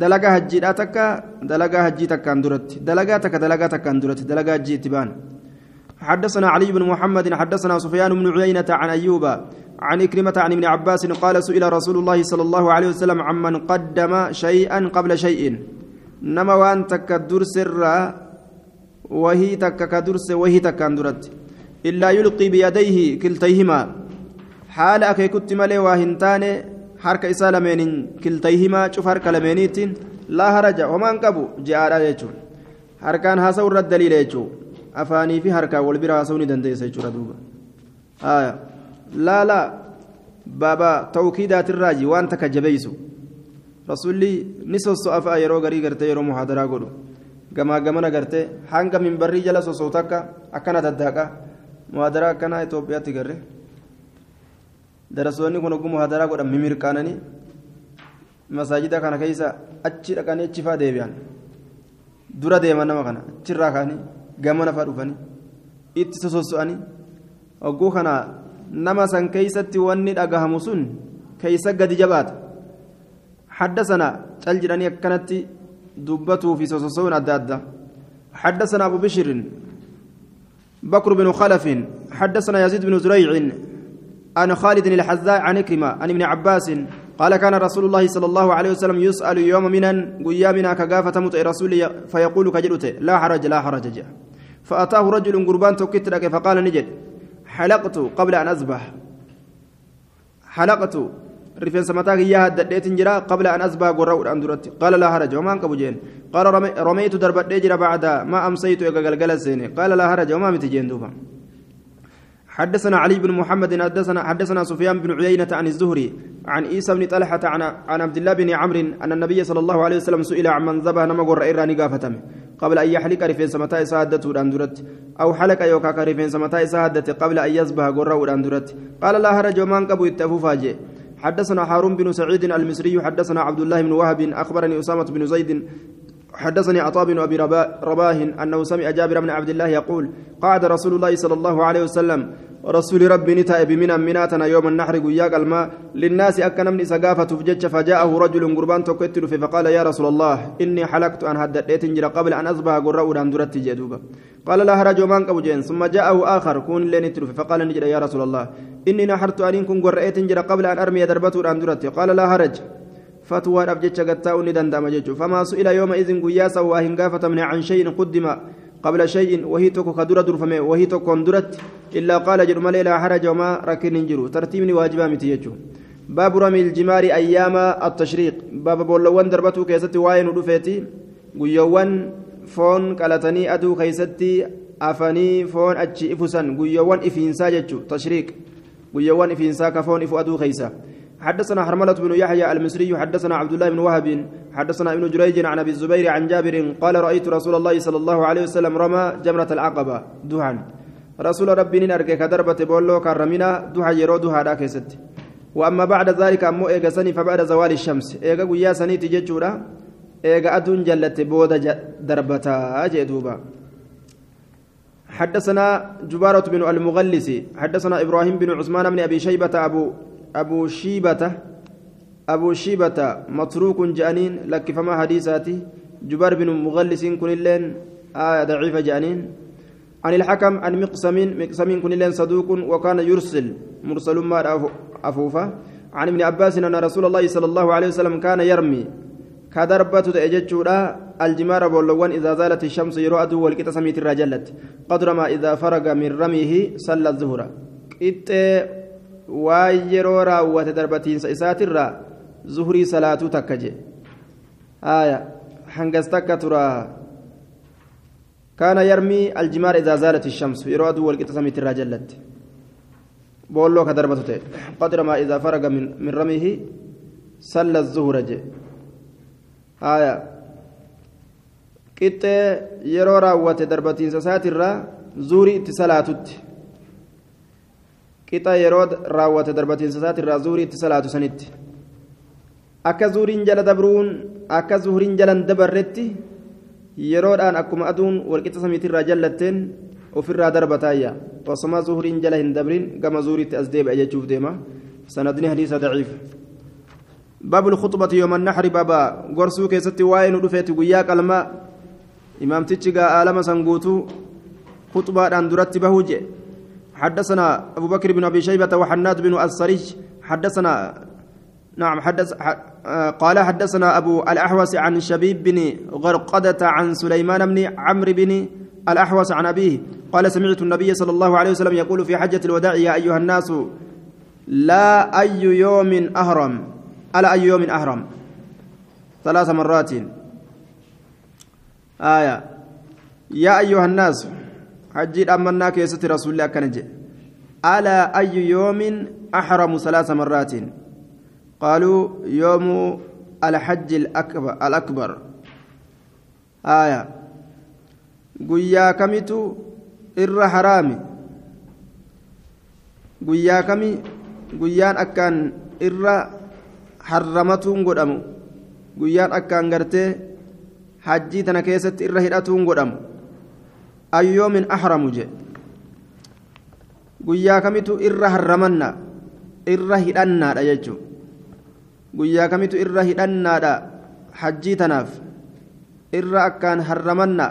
دلقا هجي تكا دلقا هجي تكا درت دلقا تكا دلقا تكا درت دلقا هجي تبان حدثنا علي بن محمد حدثنا سفيان بن عيينة عن أيوب عن إكرمة عن ابن عباس قال سئل رسول الله صلى الله عليه وسلم عمن قدم شيئا قبل شيء نما وان تكا درس وهي تكا كدرس وهي تكا درت إلا يلقي بيديه كلتيهما. حال أكيكت ملي واهنتان حركة إسا لمن كلتيهما شوف حركة لمنيت لا هرج وما انقبوا جاء يجو حركان هاسو الرد دليل أفاني في حركة والبرا هاسوني دندي سيجو ردوبا. آية. لا لا. بابا توكيدات الراجي وانت كجبيسو. رسولي نسوس أفا يرو غري غرتي يرو محاضرة قولوا gamaa gamana gartee hanga minbarrii jala sosootu akka akkana daddaaqa muhaadaraa akkanaa Itoophiyaatti garre darasoonni kun oguu muhaadaraa godhan mimirqaananii masaajida kana keessa achi dhaqanii achi fa'aa deebi'an dura deeman nama kana achirraa kaanii gamana fa'aa dhufanii itti sososo'anii oguu kana nama san keeysatti wanni dhagahamu sun keeysa gadi jabaata hadda sana cal jedhanii akkanatti دبته في سوسون أدادة حدثنا أبو بشر بكر بن خلف حدثنا يزيد بن زريع عن خالد الحذاء عن إكرمة عن ابن عباس قال كان رسول الله صلى الله عليه وسلم يسأل يوم منا قيامنا كقافة متع رسول فيقول كجلته لا حرج لا حرج جاء. فأتاه رجل قربان توكت فقال نجد حلقت قبل أن أذبح حلقت rifeensa mataa kiyyaa haddadheetin jira qabla an asbaa gorra'uudhaan duratti qaala laa haraja homaan qabu jeen qaala romeeytu darbadhee jira bacda ma amsaytu ega galgala seene qaala laa haraja homaa miti jeen duuba حدثنا علي بن محمد حدثنا حدثنا سفيان بن عيينة عن الزهري عن عيسى بن طلحة عن عن عبد الله بن عمرو أن النبي صلى الله عليه وسلم سئل عن من ذبح نما قر إيراني قافتم. قبل أن يحلق رفين سمتاء سادته الأندرت أو حلق يوكاك رفين سمتاء سادته قبل أن يصبح قر الأندرت قال لا هرج ومان قبو التفوفاجي حدثنا هارون بن سعيد المصري حدثنا عبد الله بن وهب أخبرني أسامة بن زيد حدثني عطاء بن أبي رباه أنه سمع جابر بن عبد الله يقول قعد رسول الله صلى الله عليه وسلم رسول ربي نتاء بمنا مناتنا يوم النحر قياق الماء للناس أكن من سقافة فجاءه رجل قربان تكتل فقال يا رسول الله إني حلقت أن هدأت قبل أن أصبح قراء أن درت جدوبا قال لا هرج ومان قبجين ثم جاءه آخر كون لين فقال نجد يا رسول الله إني نحرت أنكم قرأت جرى قبل أن أرمي دربته أن درت. قال لا هرج. فتوى أبجتش قتاء ندندم فما سئل يومئذ قياسا وهن قافة من عن شيء قدم قبل شيء وهي توكو كدرة درفمه وهي توكو درت إلا قال جرم لا حرج وما ركن جرو ترتيب واجبا متيجو باب رمي الجمار أيام التشريق. باب بولوان دربته كيستي واين ودفيتي قيوان فون قالتني أدو كيستي أفني فون أتشي إفسان قيوان إفينسا جتشو تشريق قيوان إفينسا كفون إفو أدو كيسا حدثنا حرملة بن يحيى المصري حدثنا عبد الله بن وهب حدثنا ابن جريج عن ابي الزبير عن جابر قال رايت رسول الله صلى الله عليه وسلم رمى جمرة العقبة دها رسول ربي نرجع كدربة بولو كرمنا دها يرو دها راكست واما بعد ذلك امو ايغا سني فبعد زوال الشمس ايغا قيا سني تججورا ايغا ادون جلت بودا دربتا جدوبا حدثنا جبارة بن المغلس حدثنا إبراهيم بن عثمان بن أبي شيبة أبو أبو شيبة أبو شيبة متروك جانين لك فما حديثاتي جبار بن مغلس كن اللين آية ضعيفة جانين عن الحكم عن مقسم مقسم كن اللين صدوق وكان يرسل مرسل ما أفوفا عن ابن عباس أن رسول الله صلى الله عليه وسلم كان يرمي كدربة أجتشورا الجمار بولوان إذا زالت الشمس يرى أدو والكتا سميت الرجلت. قدر ما إذا فرغ من رميه صلى الظهر. إت وايرو راوة دربتين إساترا زهري صلاة تكجي. آية حنقز تكترا كان يرمي الجمار إذا زالت الشمس يرى أدو والكتا سميت الرجلت. بولو كدربته قدر ما إذا فرغ من, من رميه صلى الظهر جي. haya qixxee yeroo raawwate darbatiinsa isaatirraa zuuri itti salaatutti. Qixa yeroo raawwate darbatiinsa isaatirraa zuuri itti salaatu sanitti. Akka zuuriin jala dabruun akka zuuriin jalan dabarretti yeroodhaan akkuma aduun walqixa samiitirraa jallatteen ofirraa darbataayya osoma zuuriin jala hin dabrin gama zuuriitti as deebi'a jechuuf deema. Sanadni hadiisa daciifa باب الخطبة يوم النحر baaba gorsuu keessatti waa'ee dhufe وياك الماء إمام تيجا آلما سنغوتو خطبة عن درت بهوج حدثنا أبو بكر بن أبي شيبة وهناد بن السري حدثنا نعم حدث قال حدثنا أبو الأحوص عن شبيب بن غرقدة عن سليمان بن عمرو بن الأحوص عن أبيه. قال سمعت النبي صلى الله عليه وسلم يقول في حجة الوداع يا أيها الناس لا أي يوم أهرم. على أي يوم أهرم ثلاث مرات. آية. يا أيها الناس حجي أمنا كيست رسول الله كنجي. على أي يوم أحرم ثلاث مرات؟ قالوا يوم الحج الأكبر, الأكبر. آية. قيا كمتو إر حرامي قيا كمي قيان أكان إر harramatuun godhamu. Guyyaan akkaan gartee hajjii tana keessatti irra hidhatuun godhamu. Ayyoomin ahramu jedhe guyyaa kamitu irra harramanna? Irra hidhannaadha jechuun guyyaa kamitu irra hidhannaadha hajjii tanaaf? Irra akkaan harramanna?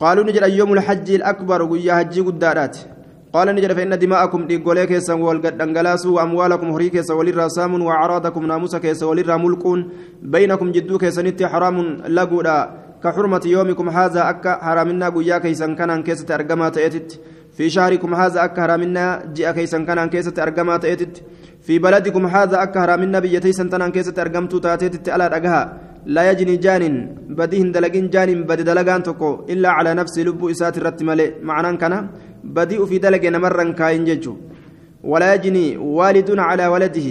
Qaaluun jedha ayyoomu hajjii akbar guyyaa hajjii guddaadhaati. قال نجد فإن دماءكم ديغولي كيسا والغدنغلاسو وأموالكم هري كيسا وللرا سام وأعراضكم ناموس كيسا وللرا ملكون بينكم جدو كيسا نتي حرام لقودا كحرمة يومكم هذا أكا حرامنا قويا كيسا كان كيسا ترجمات أتت في شهركم هذا أكهر منا جاء كيسا كان كيسة أرقما تأتت. في بلدكم هذا أكهر منا بيتي سنتنا كيسة أرقمت تأتت على رقها. لا يجني جان بديهن دلقين جان بدي دلقان تكو إلا على نفس لب إسات الرت ملي معنى بديء في دلق نمرا كاين ججو. ولا يجني والد على ولده.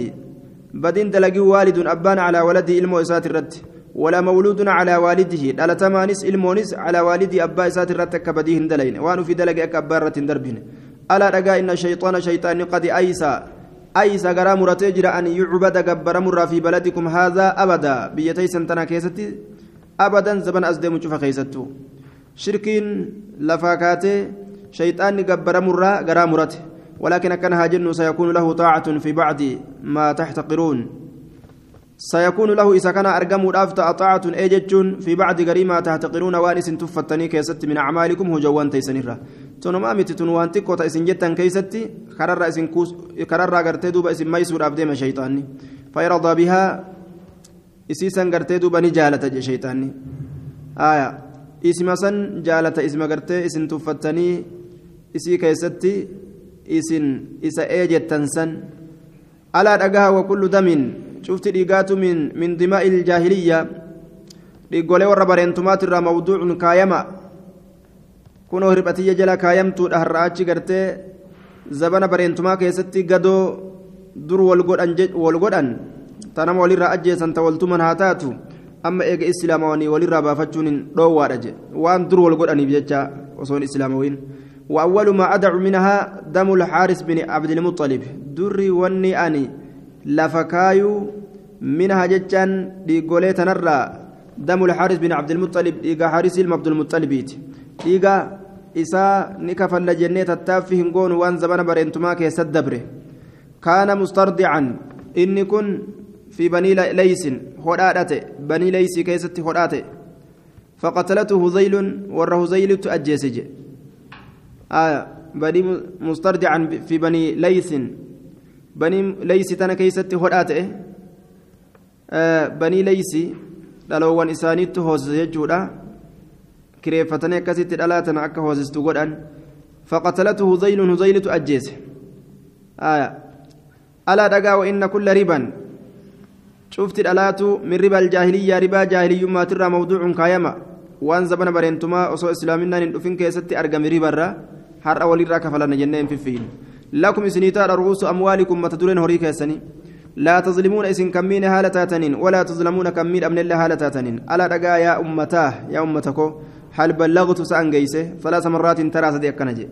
بدين دلقي والد أبان على ولده إلمو إسات الرت ولا مولود على والده. دل تمانس المونس على والدي أبا إسات الرتك بديهن دلين. وانو في دلق أكبارة دربين ألا رقا إن الشيطان شيطان قد أيسى. أيسى قرا مرتجر أن يعبد قبر مرة في بلدكم هذا أبدا. بيتي سنتنا كيستي. أبدا زبن أزدم شوف كيستو. شركين لفاكاتي. شيطان قبر مرة قرا مرته ولكن كان هاجن سيكون له طاعة في بعد ما تحتقرون. سيكون له إذا كان أرقم الأفتى طاعة أججون في بعد قريما تحتقرون. وانس تفتني كيست من أعمالكم هجوان تيسنرة تنما مت تنوان تكو تيسن جتا كيستي كرر اسن كوس كرر غرتي دوبا اسن ميسور أبديم شيطاني. فيرضى بها إسيسا غرتي دوبا نجالة شيطاني. آية. اسم جالة اسم غرتي اسن تفتني isii keessatti isin isa eejettan san alaa dhagaha wakullu damin cufti dhiigaatu min min dimaa'i iljaahiliyya dhiggolee warra bareentumaatu irraa mawduucun kaayama. Kunoo hirphatiyya jala kaayamtuudha har'a achi gartee zabana bareentumaa keessatti gadoo dur wal godhan tanama walirraa ajjeesan ta waltuman haa taatu amma eega islaamawanii walirraa baafachuun hin dhoowwaadha jedhe waan dur wal godhaniif jecha osoon islaamawiin وأول ما أدع منها دم الحارس بن عبد المطلب. دري وني أني لفكايو منها جتان ديغولي تنرى دم الحارث بن عبد المطلب ديغا حارث بن عبد المطلب ديغا إسا نكفل لجنة التافه نقول وان زمان برينتما كيسد دبره كان مسترضعا. إني كن في بني ليس هداتي بني ليس كيست هداتي فقتلته هزيل وره هزيل تأجيسج آه بني مسترضعا في بني ليس banii leysi tana keeysatti hodhaa ta'e banii leysi dhaloowwan isaaniitti hoosise jechuudha kireeffatanii akkasitti dhalaa tana akka hoosistu godhan faqatalatu huzaylun huzaylitu ajjeese alaa dhagaa wainna kulla riban cufti dhalaatu min riba aljaahiliyyaa ribaa jaahiliyyummaatirraa mawduucun kaayama waan zabana bareentumaa osoo islaaminaan hin dhufin keessatti argame ribarra har'a walirraa kafalana jennee hin fiffiin. لكم سنيتار رؤوس أموالكم متدرين هريك يسني لا تظلمون إسن كمين هالة تاتنين ولا تظلمون كمين أمن الله هالة تاتنين ألا رقا يا أمتاه يا أمتكو هل بلغت سأن جيسه ثلاث مرات ترى صديق كنجي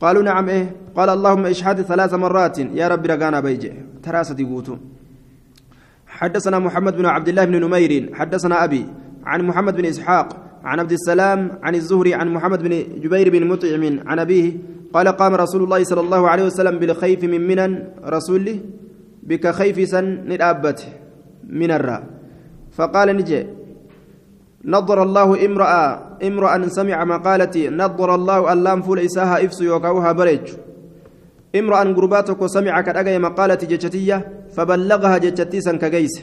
قالوا نعم إيه قال اللهم اشهد ثلاث مرات يا رب رقانا بيجي ترى صديقوتو حدثنا محمد بن عبد الله بن نمير حدثنا أبي عن محمد بن إسحاق عن عبد السلام عن الزهري عن محمد بن جبير بن مطعم عن أبيه قال قام رسول الله صلى الله عليه وسلم بالخيف من منن رسوله بك خيف سن ندابت من الراء فقال نجي نظر الله امرأة امرأة سمع مقالتي نظر الله اللام فول إساها إفس يوكاوها بريج. امرأة قرباتك سمع كأجي مقالتي جتتية فبلغها جتتيسا كجيس.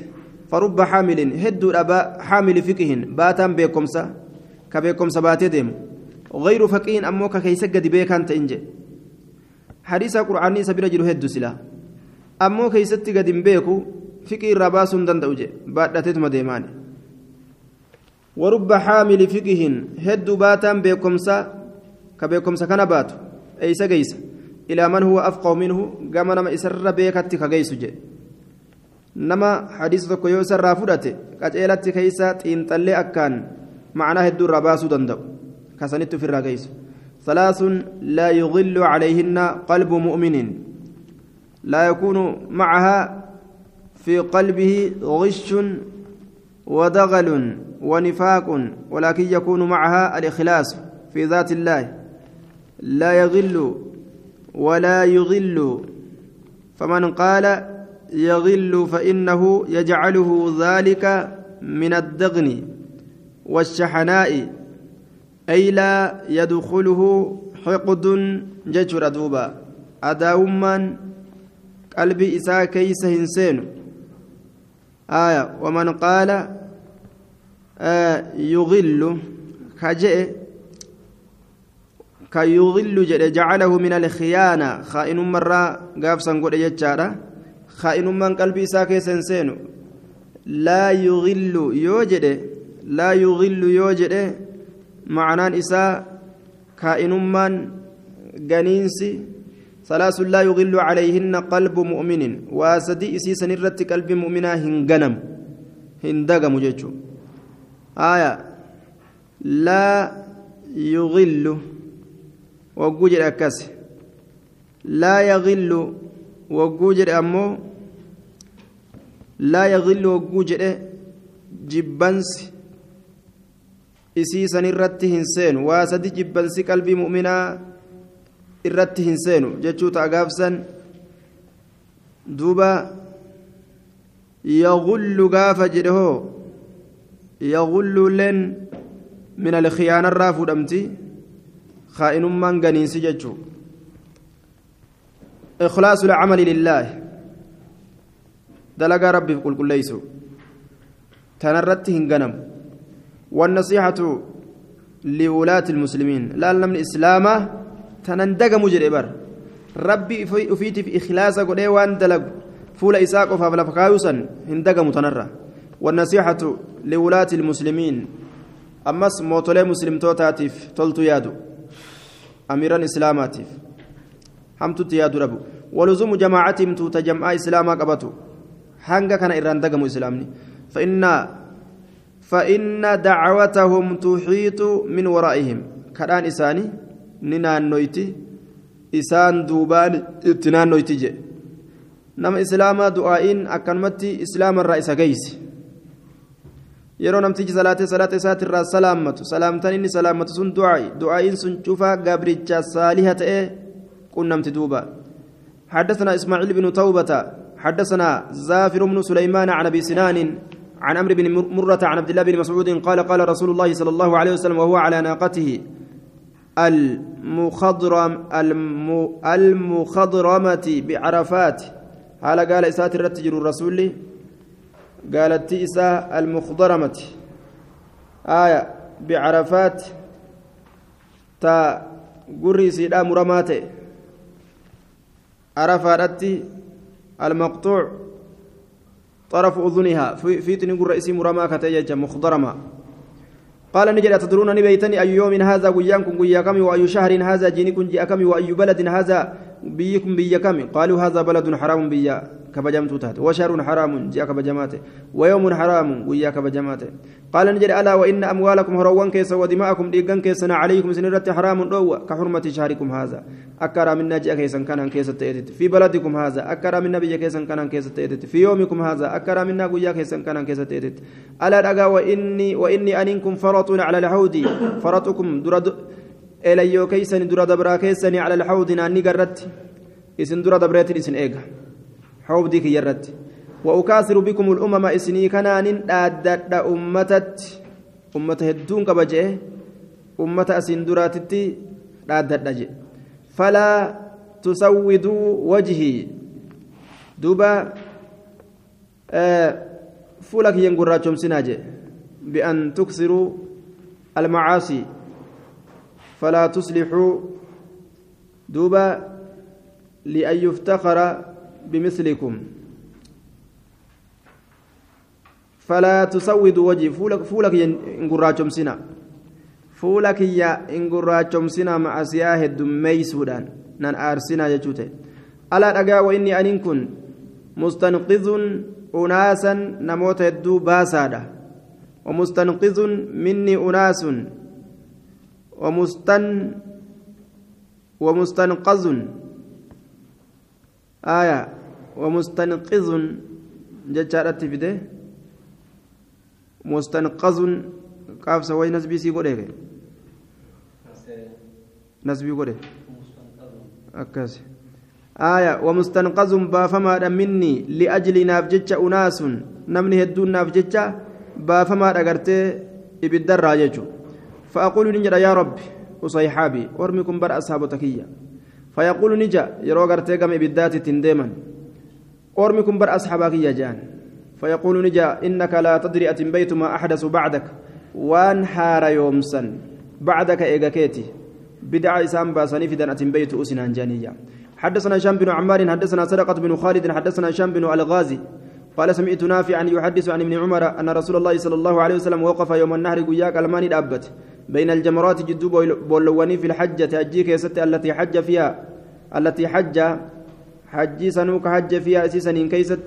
فرب حامل هد أبا حامل فقه باتا بكمسة كبكمسة باتدم غير فقين أموك كيس قد بيكان تنجي حديث قرآني سبيل جلو هدو سلا أمو كيستي قد بيكو فكي رباس دندو جي بعد مديمان ورب حامل فقه هدو باتان بيكمسا كبيكمسا كان باتو أي سجيس إلى من هو أفقه منه قام نما إسر بيكتي كجيس جي نما حديث yoo isarraa fudhate qaceelatti keeysa xiinxallee akkaan معناه الدر رباس دندو. كسنت في الرقيس. ثلاث لا يغل عليهن قلب مؤمن. لا يكون معها في قلبه غش ودغل ونفاق ولكن يكون معها الإخلاص في ذات الله. لا يغل ولا يغل. فمن قال يغل فإنه يجعله ذلك من الدغن. والشحناء أي لا يدخله حقد ججر دوبا. أداوما قلبي إساء كيس هنسين. آية ومن قال آه يغل كجئ كيغل جعله من الخيانة. خائن مرة قافسا قد يجارة خائن من قلبي إساء كيس هنسين. لا يغل يوجد. لا يغل يوجد معنان إساء كائنمان جنينسي ثلاث لا يغل عليهن قلب مؤمن. واسدي إسي سنرت قلب مؤمنا هنغنم. هندغم جيتشو. آية. لا يغل. وجوجر أكاس. لا يغل. وجوجر أمو. لا يغل. وجوجر جبنسي isii san irratti hin seenu waa sadi jibbansi qalbii mu'minaa irratti hin seenu jechuu ta'a gaafsan duuba yagullu gaafa jedhe hoo yagulluuleen min alkhiyaanarraa fudhamti kaa'inummaan ganiinsi jechuu ikhlaasu lcamali lillaahi dalagaa rabbiif qulqulleeysu tanarratti hin ganamu والنصيحة لولاة المسلمين. لا لمن إسلام تنندق مجري بر. ربي أفيت في إخلاص قد وان دلق. فول إساق فافلا فكايوسا هندق متنرى والنصيحة لولاة المسلمين. أمس موتولي مسلم توتاتيف تلتو يادو. أميرا إسلاماتيف. حمتو تيادو ربو. ولزوم جماعتهم تجمع إسلاما قبتو hanga kana irraan dagamu islaamni فإن فإن دعوتهم تحيط من ورائهم. كران إساني ننان نويتي إسان دوبان اتنان نويتي جي. نما إسلاما دعائين أكنمتي إسلام الرئيس قيس. yeroo namtichi salaatee salaata isaati irraa salaammatu salaamtaan inni salaammatu sun du'aa'i du'aa'iin sun cufaa gabricha saaliha ta'ee qunnamti duuba حدثنا إسماعيل بن توبة حدثنا زافر بن سليمان عن أبي سنان عن عمرو بن مرة عن عبد الله بن مسعود قال قال رسول الله صلى الله عليه وسلم وهو على ناقته المخضرم المخضرمة بعرفات. قال قال إسات الرتجر الرسول قالت إساء المخضرمة. آية بعرفات تا قري سيدا مرمات عرفات المقطوع. طرف أذنها. في, تنقر اسم رما كتيجة مخضرمة. قال نجد أتدرون نبيتني أي يوم هذا ويانكم وياكم وأي شهر هذا جينكم جاءكم وأي بلد هذا بيكم بيكم قالوا هذا بلد حرام بيا. كبجمت تات وشهر حرام جاء كبجماته ويوم حرام ويا كبجماته قال نجد ألا وإن أموالكم هروان كيس ودماءكم ديقان كيسنا عليكم سنرة حرام دوا كحرمة شهركم هذا أكرا من نجي كيسا كان كيس تأتت في بلدكم هذا أكرا من نبي كيسا كان كيس تأتت في يومكم هذا أكرا من نبي كيسا كان كيس تأتت ألا رجا وإني وإني أنكم فرط على الحوض فرطكم درد إليو كيسني درا دبرا كيسني على الحوض ناني قرت إسن درا دبرت إسن إيجا حوضي كيرت وأكاثر بكم الأمم إسني كنان أدد أمتت. أمة هدون كبجة أمة أسن دراتتي أدد فلا تسودوا وجهي. دوبا آه فولك ينقراتهم سناجي بأن تكثروا المعاصي. فلا تصلحوا دوبا لأن يفتخر بمثلكم. فلا تسودوا وجهي. فولك فولك انقراجم سنا فولك يا انقراجم سنا مع سياه الدمي سودان نان آرسنا يجوته ألا أجا وإني أن كن مستنقذ أناسا نموت الدو باسادا. ومستنقذ مني أناس ومستن ومستنقذ آية ومستنقذ جتشارت فيده مستنقذ قاف سوي نسبي سي قوله نسبي قوله أكاسي آية ومستنقذ بافما مني لأجل نافجتش أناس نمني هدون نافجتش بافما أغرتي إبدر راججو فأقول نجد يا رب وصيحابي ورمكم بر أصحاب تكية فيقول نجا يرو غرتي قم إبدات تنديما ورمكم بر أصحابك يا جان. فيقول نجا إنك لا تدري أتنبيت ما أحدث بعدك. وان حار يومسا بعدك إيغاكيتي بدع إسام باسني في دان أتنبيت أسنان جانية حدثنا هشام بن عمار حدثنا سرقة بن خالد حدثنا هشام بن الغازي. قال سمعت نافعا يحدث عن ابن عمر أن رسول الله صلى الله عليه وسلم وقف يوم النهر قياك الماني الأبت بين الجمرات جدو بولواني في الحجة أجيك يا التي حج فيها التي حج حجي سنوك حج فيها أسيسا كيست.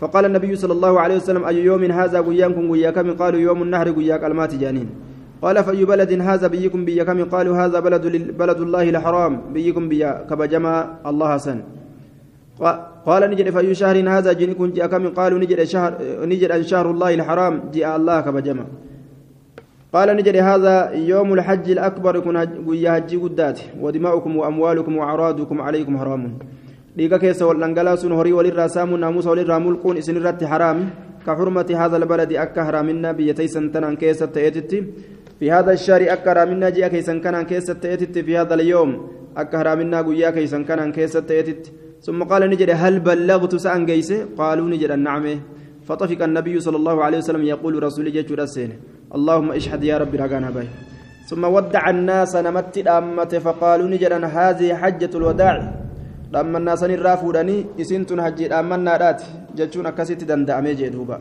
فقال النبي صلى الله عليه وسلم أي يوم هذا قيانكم قياكم قالوا يوم النهر قياك المات جانين. قال فأي بلد هذا بيكم؟ بيكم قالوا هذا بلد بلد الله الحرام بيكم بيا كبجما الله سن. قال نجد فأي شهر هذا؟ جنكم جاكم قالوا نجد شهر نجد شهر الله الحرام جاء الله كبجما قال نجد هذا يوم الحج الأكبر يكون قيا حجي قدات ودماؤكم وأموالكم وأعراضكم عليكم حرام walirraa saamuun naamusa walirraa mulquun isin irratti haraami ka xurmati haadha albaladi akka haraaminaa biyya taysan tanaan keessa ta'eetitti fi haadha shaarii akka haraaminaa ji'a keeysan kanaan keessa ta'eetitti fi haadha alyoom akka haraaminaa guyyaa keeysan kanaan keessa ta'eetitti ثم قال نجد هل بلغت جيسه قالوا نجد النعم فطفق النبي صلى الله عليه وسلم يقول رسول جيش اللهم اشهد يا ربي رقانا باي ثم ودع الناس نمت الأمة فقالوا نجد هذه حجة الوداع san irraa fuudhanii isin tun hajjii dhaammannaadhaati jechuun akkasitti danda'amee jee duuba